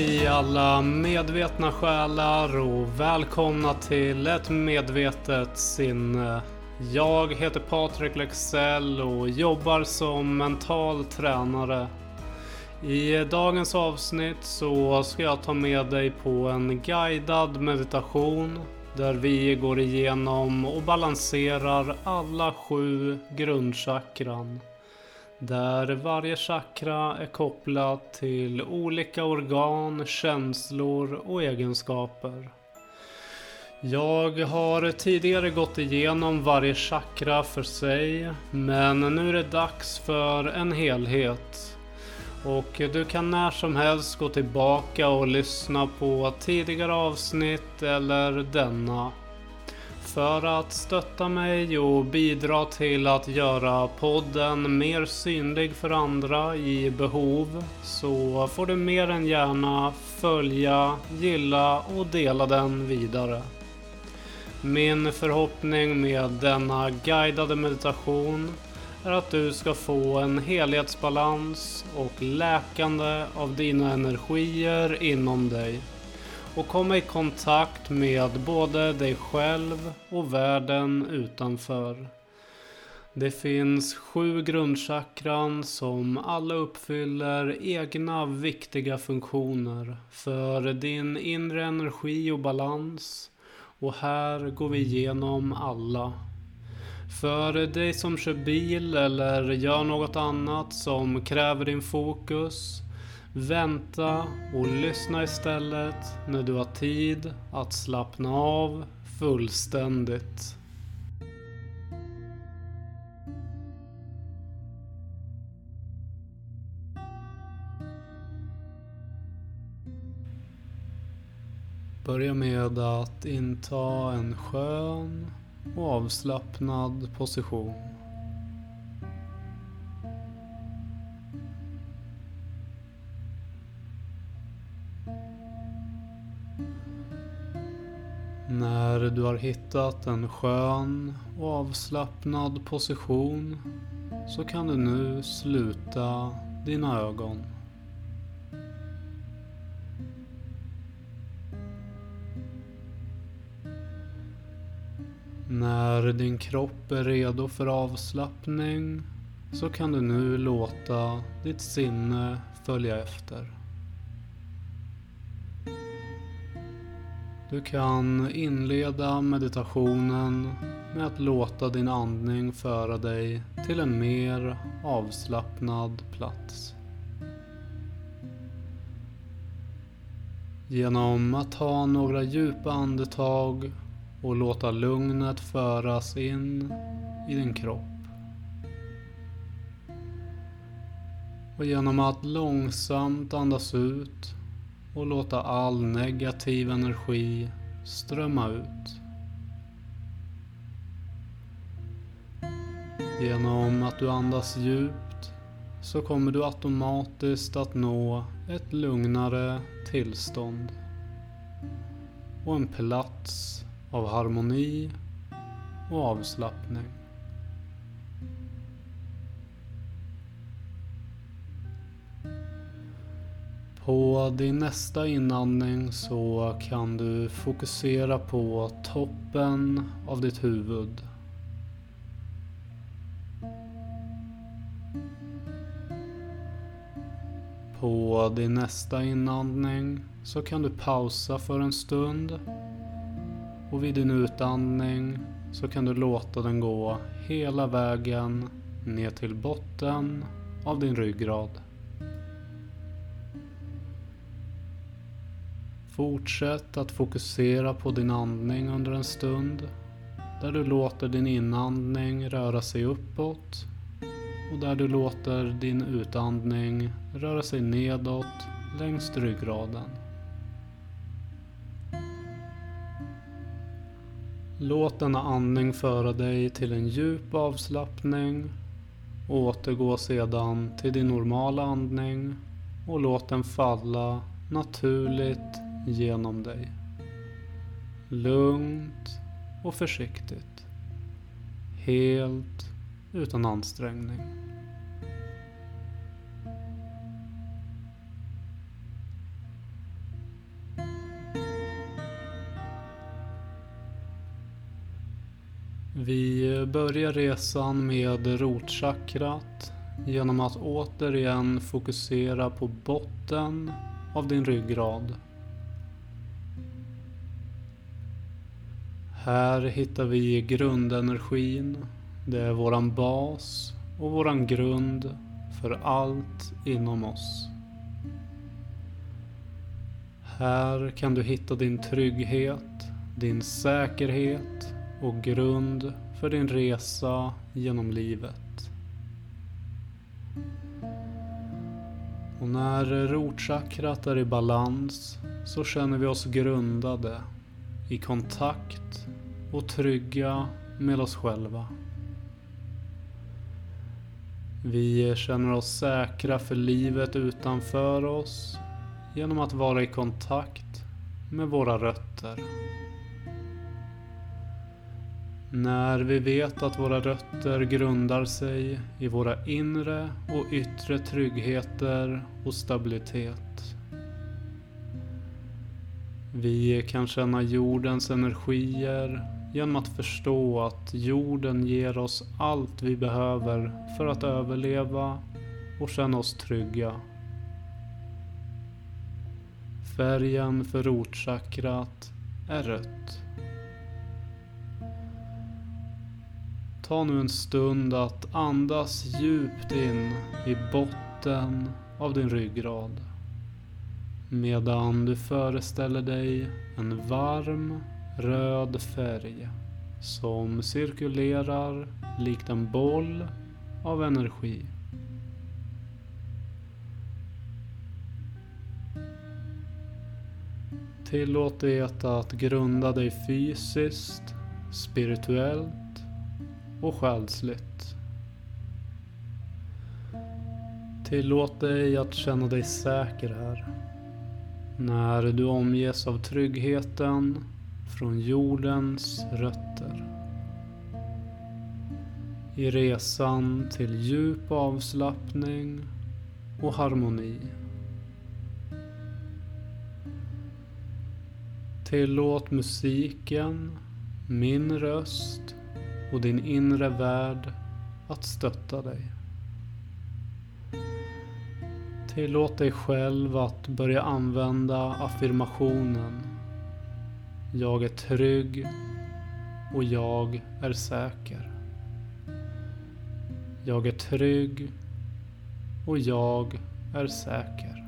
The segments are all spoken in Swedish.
Hej alla medvetna själar och välkomna till ett medvetet sinne. Jag heter Patrik Lexell och jobbar som mental tränare. I dagens avsnitt så ska jag ta med dig på en guidad meditation där vi går igenom och balanserar alla sju grundchakran. Där varje chakra är kopplat till olika organ, känslor och egenskaper. Jag har tidigare gått igenom varje chakra för sig, men nu är det dags för en helhet. Och du kan när som helst gå tillbaka och lyssna på tidigare avsnitt eller denna. För att stötta mig och bidra till att göra podden mer synlig för andra i behov så får du mer än gärna följa, gilla och dela den vidare. Min förhoppning med denna guidade meditation är att du ska få en helhetsbalans och läkande av dina energier inom dig och komma i kontakt med både dig själv och världen utanför. Det finns sju grundchakran som alla uppfyller egna viktiga funktioner för din inre energi och balans. Och här går vi igenom alla. För dig som kör bil eller gör något annat som kräver din fokus Vänta och lyssna istället när du har tid att slappna av fullständigt. Börja med att inta en skön och avslappnad position. Hittat en skön och avslappnad position så kan du nu sluta dina ögon. När din kropp är redo för avslappning så kan du nu låta ditt sinne följa efter. Du kan inleda meditationen med att låta din andning föra dig till en mer avslappnad plats. Genom att ta några djupa andetag och låta lugnet föras in i din kropp. Och genom att långsamt andas ut och låta all negativ energi strömma ut. Genom att du andas djupt så kommer du automatiskt att nå ett lugnare tillstånd och en plats av harmoni och avslappning. På din nästa inandning så kan du fokusera på toppen av ditt huvud. På din nästa inandning så kan du pausa för en stund och vid din utandning så kan du låta den gå hela vägen ner till botten av din ryggrad. Fortsätt att fokusera på din andning under en stund. Där du låter din inandning röra sig uppåt och där du låter din utandning röra sig nedåt längs ryggraden. Låt denna andning föra dig till en djup avslappning. Återgå sedan till din normala andning och låt den falla naturligt genom dig. Lugnt och försiktigt. Helt utan ansträngning. Vi börjar resan med rotchakrat genom att återigen fokusera på botten av din ryggrad. Här hittar vi grundenergin. Det är våran bas och våran grund för allt inom oss. Här kan du hitta din trygghet, din säkerhet och grund för din resa genom livet. Och när rotchakrat är i balans så känner vi oss grundade, i kontakt och trygga med oss själva. Vi känner oss säkra för livet utanför oss genom att vara i kontakt med våra rötter. När vi vet att våra rötter grundar sig i våra inre och yttre tryggheter och stabilitet. Vi kan känna jordens energier genom att förstå att jorden ger oss allt vi behöver för att överleva och känna oss trygga. Färgen för rotchakrat är rött. Ta nu en stund att andas djupt in i botten av din ryggrad. Medan du föreställer dig en varm röd färg som cirkulerar likt en boll av energi. Tillåt det att grunda dig fysiskt, spirituellt och själsligt. Tillåt dig att känna dig säker här. När du omges av tryggheten från jordens rötter. I resan till djup avslappning och harmoni. Tillåt musiken, min röst och din inre värld att stötta dig. Tillåt dig själv att börja använda affirmationen jag är trygg och jag är säker. Jag är trygg och jag är säker.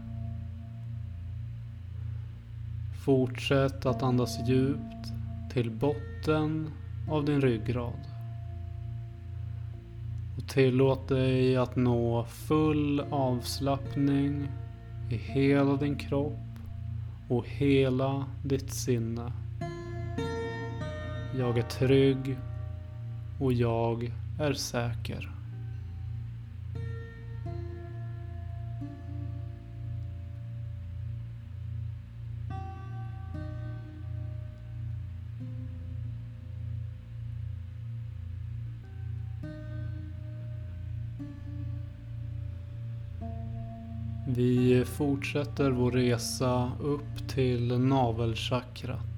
Fortsätt att andas djupt till botten av din ryggrad. Och tillåt dig att nå full avslappning i hela din kropp och hela ditt sinne. Jag är trygg och jag är säker. Vi fortsätter vår resa upp till navelchakrat.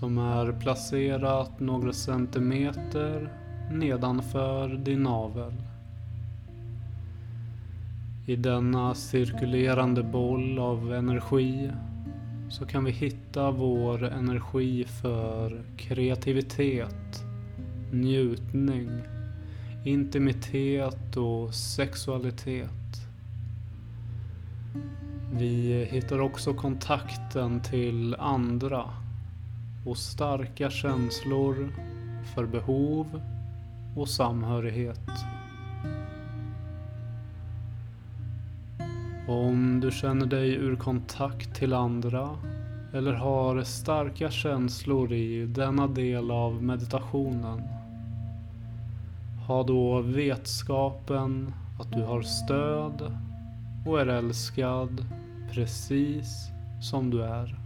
Som är placerat några centimeter nedanför din navel. I denna cirkulerande boll av energi så kan vi hitta vår energi för kreativitet, njutning, intimitet och sexualitet. Vi hittar också kontakten till andra och starka känslor för behov och samhörighet. Om du känner dig ur kontakt till andra eller har starka känslor i denna del av meditationen. Ha då vetskapen att du har stöd och är älskad precis som du är.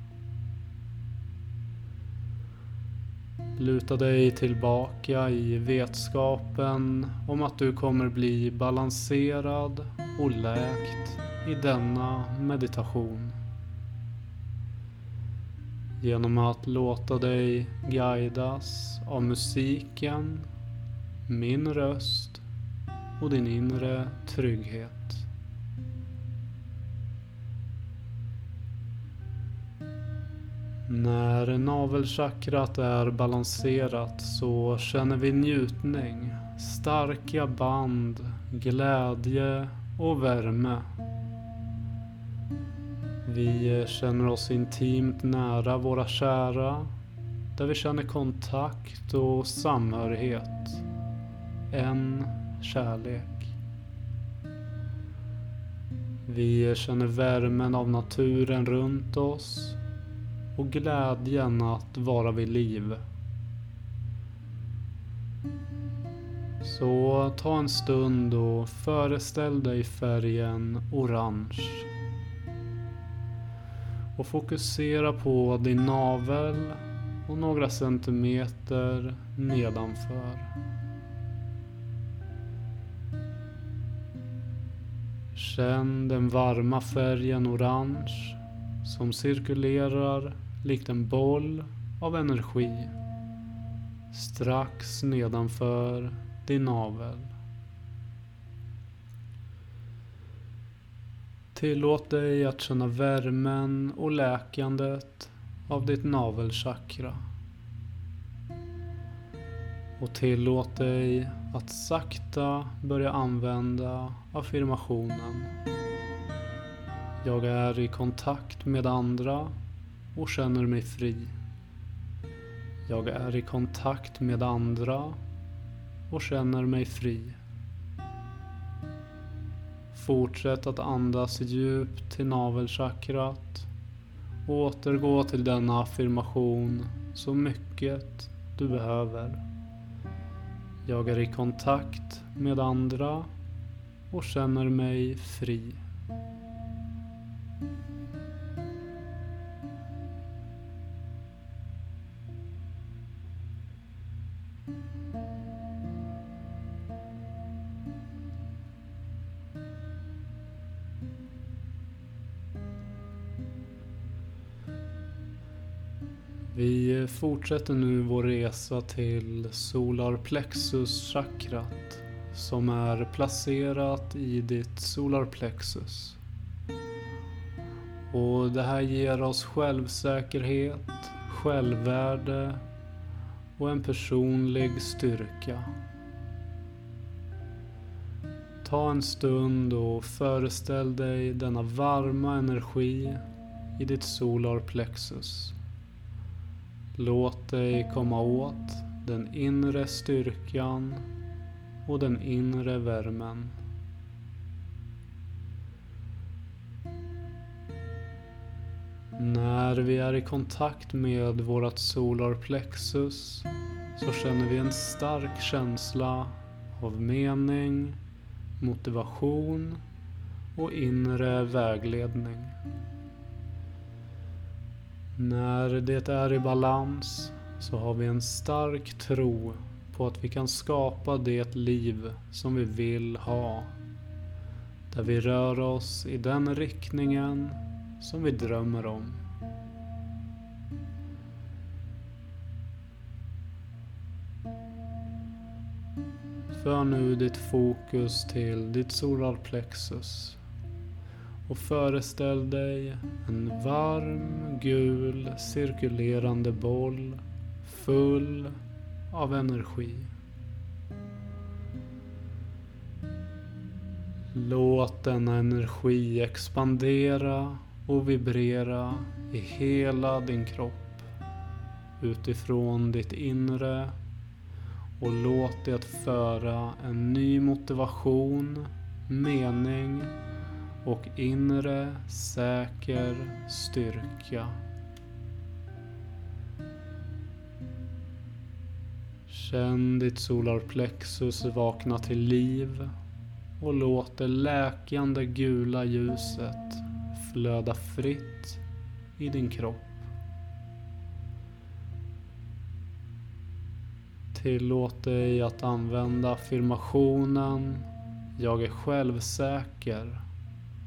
Luta dig tillbaka i vetskapen om att du kommer bli balanserad och läkt i denna meditation. Genom att låta dig guidas av musiken, min röst och din inre trygghet. När navelchakrat är balanserat så känner vi njutning, starka band, glädje och värme. Vi känner oss intimt nära våra kära, där vi känner kontakt och samhörighet. En kärlek. Vi känner värmen av naturen runt oss och glädjen att vara vid liv. Så ta en stund och föreställ dig färgen orange. Och fokusera på din navel och några centimeter nedanför. Känn den varma färgen orange som cirkulerar likt en boll av energi strax nedanför din navel. Tillåt dig att känna värmen och läkandet av ditt navelchakra. Och tillåt dig att sakta börja använda affirmationen. Jag är i kontakt med andra och känner mig fri. Jag är i kontakt med andra och känner mig fri. Fortsätt att andas djupt till navelchakrat och återgå till denna affirmation så mycket du behöver. Jag är i kontakt med andra och känner mig fri. Vi fortsätter nu vår resa till solarplexus-chakrat som är placerat i ditt solarplexus. Och det här ger oss självsäkerhet, självvärde och en personlig styrka. Ta en stund och föreställ dig denna varma energi i ditt solarplexus. Låt dig komma åt den inre styrkan och den inre värmen. När vi är i kontakt med vårt solarplexus så känner vi en stark känsla av mening, motivation och inre vägledning. När det är i balans så har vi en stark tro på att vi kan skapa det liv som vi vill ha. Där vi rör oss i den riktningen som vi drömmer om. För nu ditt fokus till ditt solarplexus och föreställ dig en varm, gul, cirkulerande boll full av energi. Låt denna energi expandera och vibrera i hela din kropp utifrån ditt inre och låt det föra en ny motivation, mening och inre säker styrka. Känn ditt solarplexus vakna till liv och låt det läkande gula ljuset flöda fritt i din kropp. Tillåt dig att använda affirmationen Jag är självsäker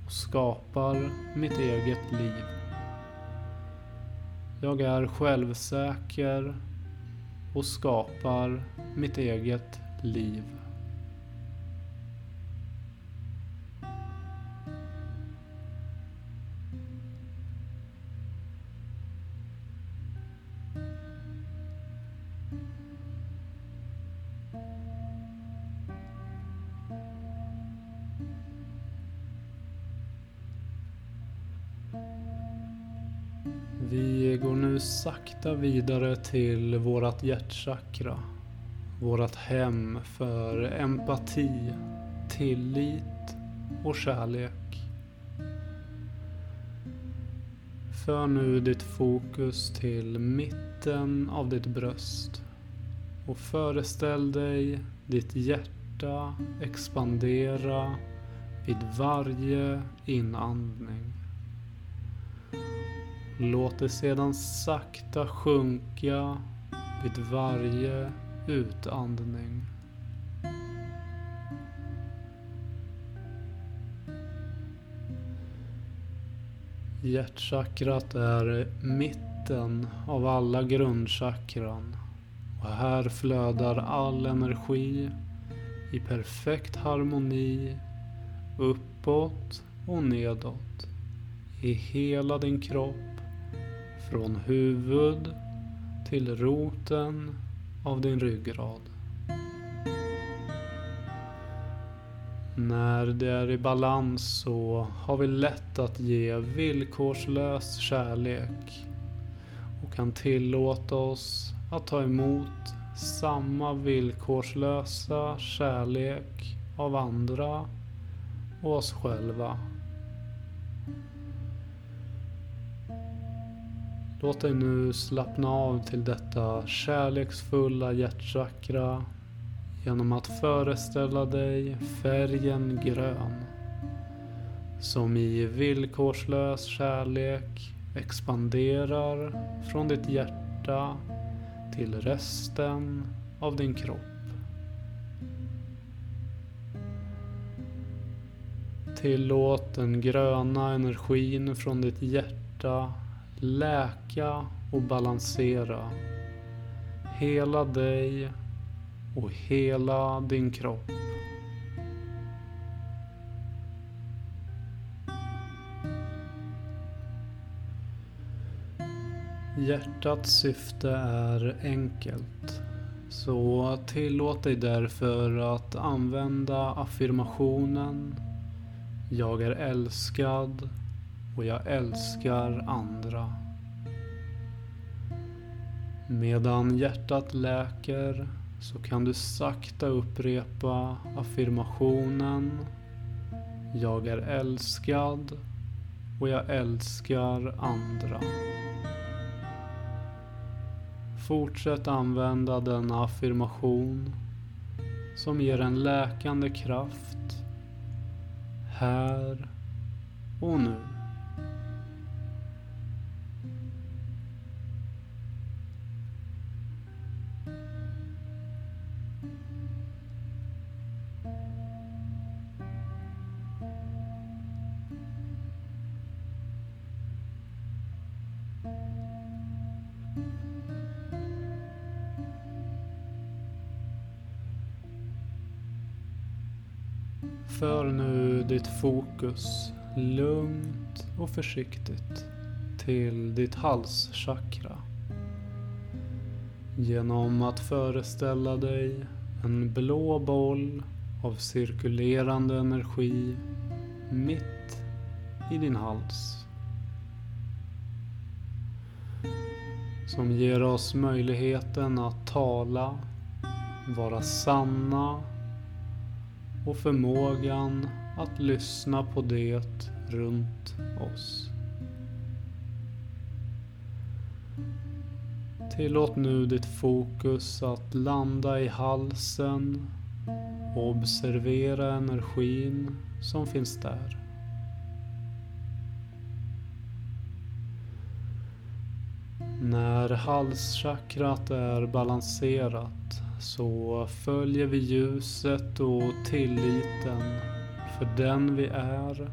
och skapar mitt eget liv. Jag är självsäker och skapar mitt eget liv. Sakta vidare till vårat hjärtchakra. Vårat hem för empati, tillit och kärlek. För nu ditt fokus till mitten av ditt bröst och föreställ dig ditt hjärta expandera vid varje inandning. Låt det sedan sakta sjunka vid varje utandning. Hjärtchakrat är mitten av alla grundchakran och här flödar all energi i perfekt harmoni uppåt och nedåt i hela din kropp från huvud till roten av din ryggrad. När det är i balans så har vi lätt att ge villkorslös kärlek och kan tillåta oss att ta emot samma villkorslösa kärlek av andra och oss själva. Låt dig nu slappna av till detta kärleksfulla hjärtchakra genom att föreställa dig färgen grön som i villkorslös kärlek expanderar från ditt hjärta till resten av din kropp. Tillåt den gröna energin från ditt hjärta läka och balansera hela dig och hela din kropp. Hjärtats syfte är enkelt. Så tillåt dig därför att använda affirmationen Jag är älskad och jag älskar andra. Medan hjärtat läker så kan du sakta upprepa affirmationen Jag är älskad och jag älskar andra. Fortsätt använda denna affirmation som ger en läkande kraft här och nu. Fokus lugnt och försiktigt till ditt halschakra. Genom att föreställa dig en blå boll av cirkulerande energi mitt i din hals. Som ger oss möjligheten att tala, vara sanna och förmågan att lyssna på det runt oss. Tillåt nu ditt fokus att landa i halsen och observera energin som finns där. När halschakrat är balanserat så följer vi ljuset och tilliten för den vi är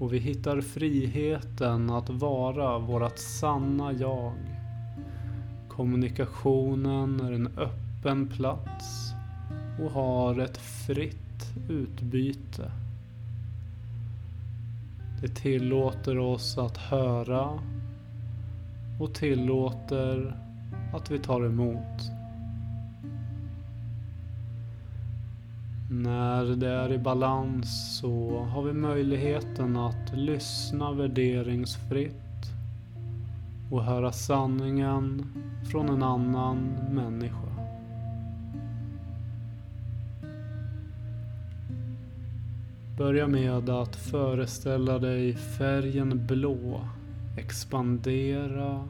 och vi hittar friheten att vara vårt sanna jag. Kommunikationen är en öppen plats och har ett fritt utbyte. Det tillåter oss att höra och tillåter att vi tar emot. När det är i balans så har vi möjligheten att lyssna värderingsfritt och höra sanningen från en annan människa. Börja med att föreställa dig färgen blå expandera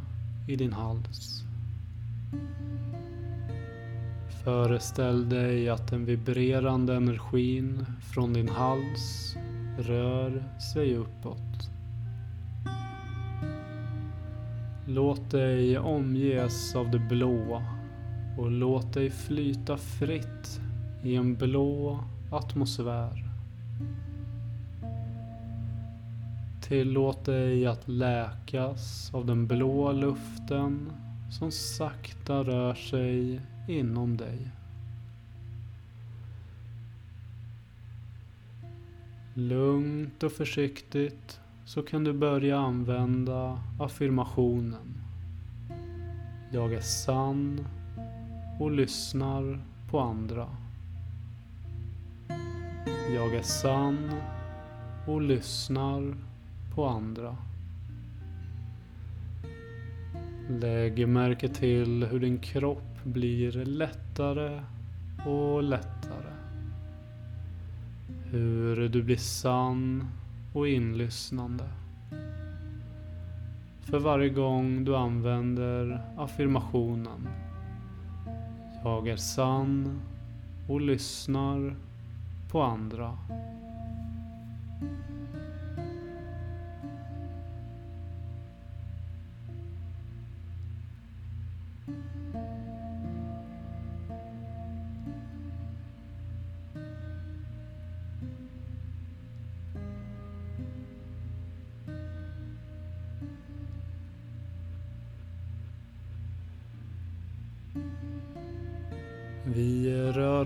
i din hals. Föreställ dig att den vibrerande energin från din hals rör sig uppåt. Låt dig omges av det blå och låt dig flyta fritt i en blå atmosfär. Tillåt dig att läkas av den blå luften som sakta rör sig inom dig. Lugnt och försiktigt så kan du börja använda affirmationen. Jag är sann och lyssnar på andra. Jag är sann och lyssnar på andra. Lägg märke till hur din kropp blir lättare och lättare. Hur du blir sann och inlyssnande. För varje gång du använder affirmationen. Jag är sann och lyssnar på andra. Vi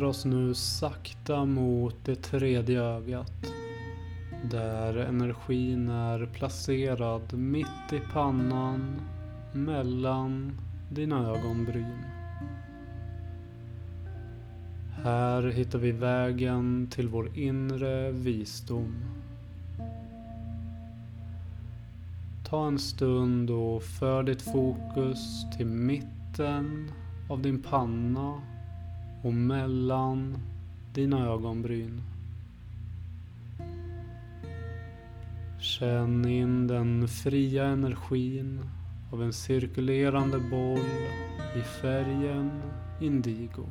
oss nu sakta mot det tredje ögat. Där energin är placerad mitt i pannan mellan dina ögonbryn. Här hittar vi vägen till vår inre visdom. Ta en stund och för ditt fokus till mitten av din panna och mellan dina ögonbryn. Känn in den fria energin av en cirkulerande boll i färgen indigo.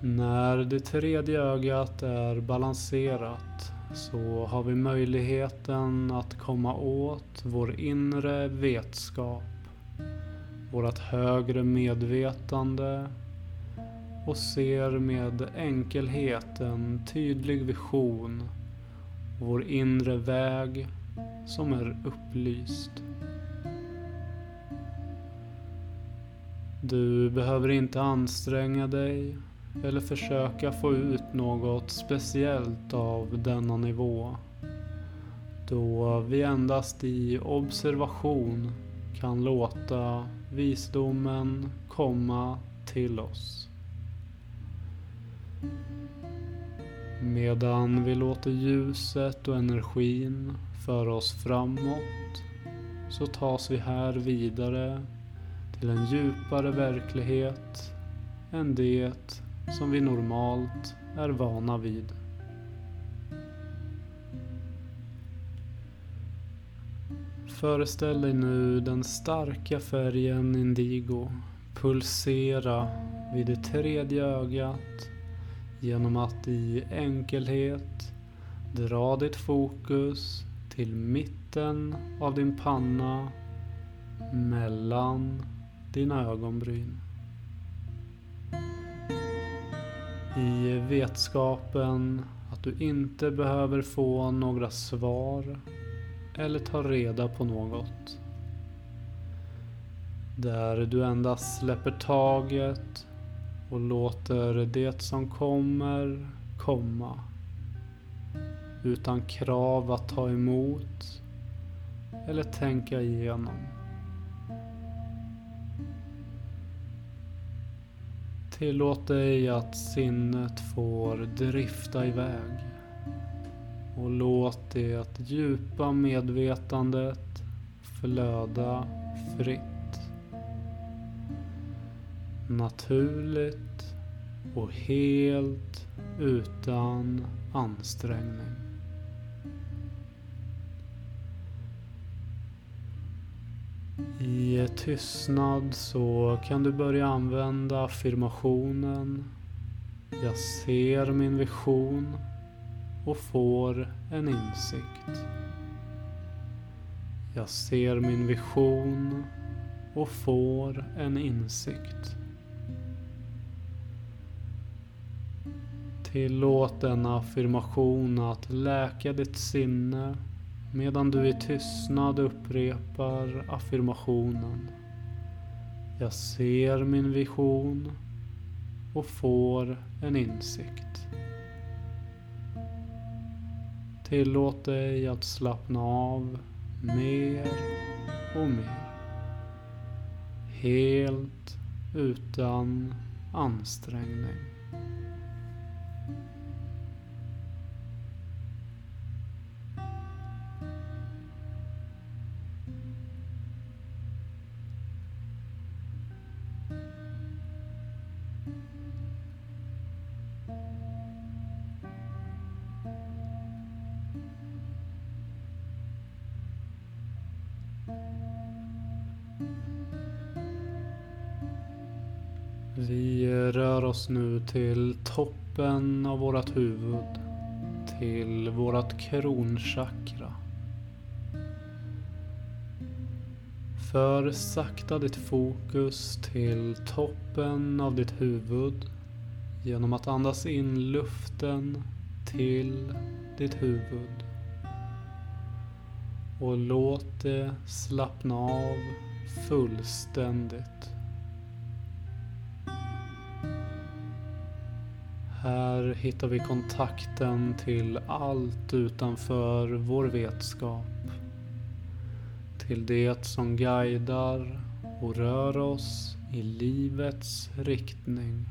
När det tredje ögat är balanserat så har vi möjligheten att komma åt vår inre vetskap, vårt högre medvetande och ser med enkelhet en tydlig vision vår inre väg som är upplyst. Du behöver inte anstränga dig eller försöka få ut något speciellt av denna nivå. Då vi endast i observation kan låta visdomen komma till oss. Medan vi låter ljuset och energin föra oss framåt så tas vi här vidare till en djupare verklighet än det som vi normalt är vana vid. Föreställ dig nu den starka färgen indigo pulsera vid det tredje ögat genom att i enkelhet dra ditt fokus till mitten av din panna mellan dina ögonbryn. I vetskapen att du inte behöver få några svar eller ta reda på något. Där du endast släpper taget och låter det som kommer komma. Utan krav att ta emot eller tänka igenom. Tillåt dig att sinnet får drifta iväg. Och låt det djupa medvetandet flöda fritt. Naturligt och helt utan ansträngning. I tystnad så kan du börja använda affirmationen Jag ser min vision och får en insikt. Jag ser min vision och får en insikt. Tillåt denna affirmation att läka ditt sinne medan du i tystnad upprepar affirmationen. Jag ser min vision och får en insikt. Tillåt dig att slappna av mer och mer. Helt utan ansträngning. Till toppen av vårt huvud. Till vårt kronchakra. För sakta ditt fokus till toppen av ditt huvud genom att andas in luften till ditt huvud. Och låt det slappna av fullständigt. Här hittar vi kontakten till allt utanför vår vetskap. Till det som guidar och rör oss i livets riktning.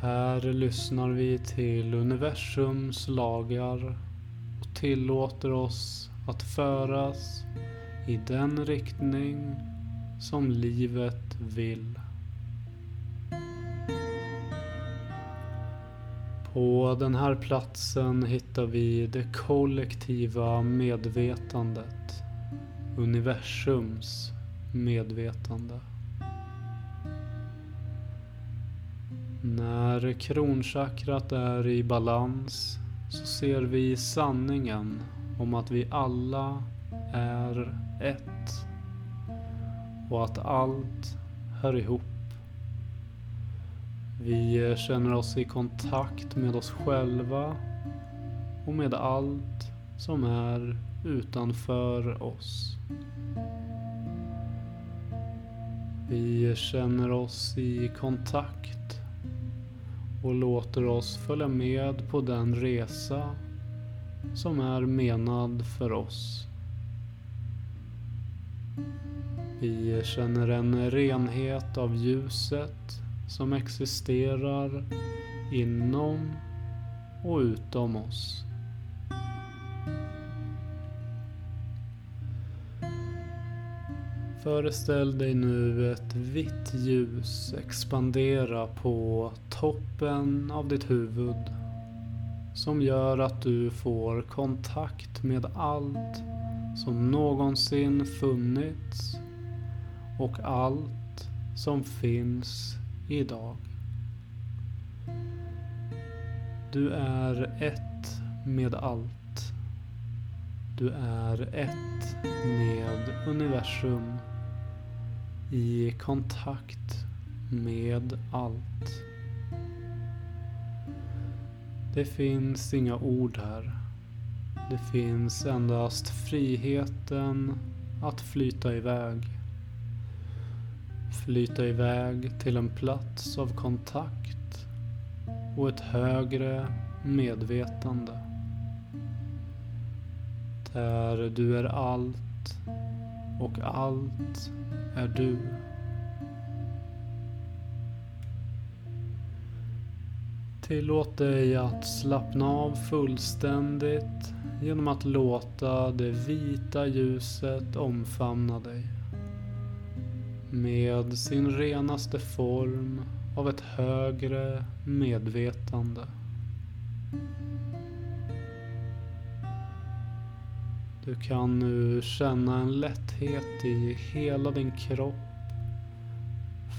Här lyssnar vi till universums lagar och tillåter oss att föras i den riktning som livet vill. På den här platsen hittar vi det kollektiva medvetandet. Universums medvetande. När kronchakrat är i balans så ser vi sanningen om att vi alla är ett. Och att allt hör ihop. Vi känner oss i kontakt med oss själva och med allt som är utanför oss. Vi känner oss i kontakt och låter oss följa med på den resa som är menad för oss. Vi känner en renhet av ljuset som existerar inom och utom oss. Föreställ dig nu ett vitt ljus expandera på toppen av ditt huvud som gör att du får kontakt med allt som någonsin funnits och allt som finns idag. Du är ett med allt. Du är ett med universum i kontakt med allt. Det finns inga ord här. Det finns endast friheten att flyta iväg. Flyta iväg till en plats av kontakt och ett högre medvetande. Där du är allt och allt är du. Tillåt dig att slappna av fullständigt genom att låta det vita ljuset omfamna dig. Med sin renaste form av ett högre medvetande. Du kan nu känna en lätthet i hela din kropp.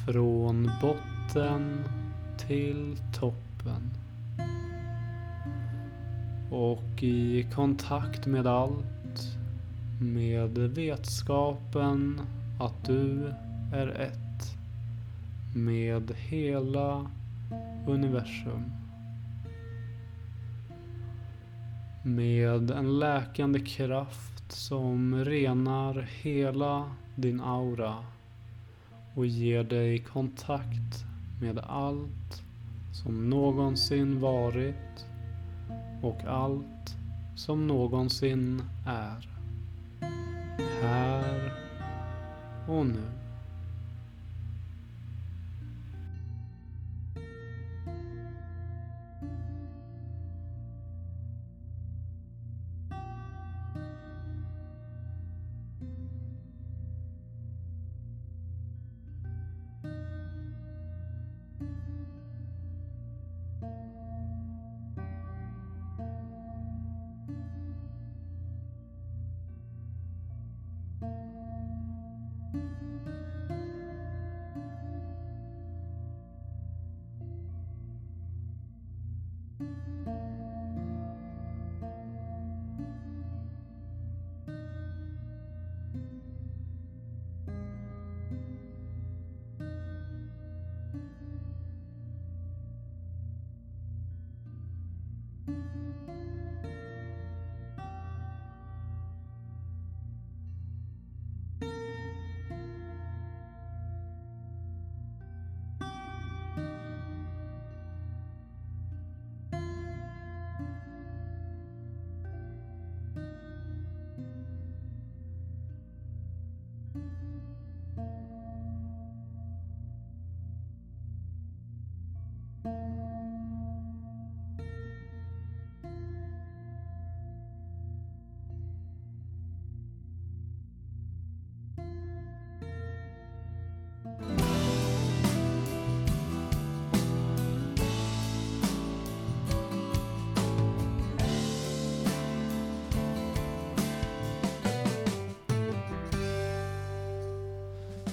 Från botten till toppen. Och i kontakt med allt. Med vetskapen att du är ett. Med hela universum. Med en läkande kraft som renar hela din aura och ger dig kontakt med allt som någonsin varit och allt som någonsin är. Här och nu.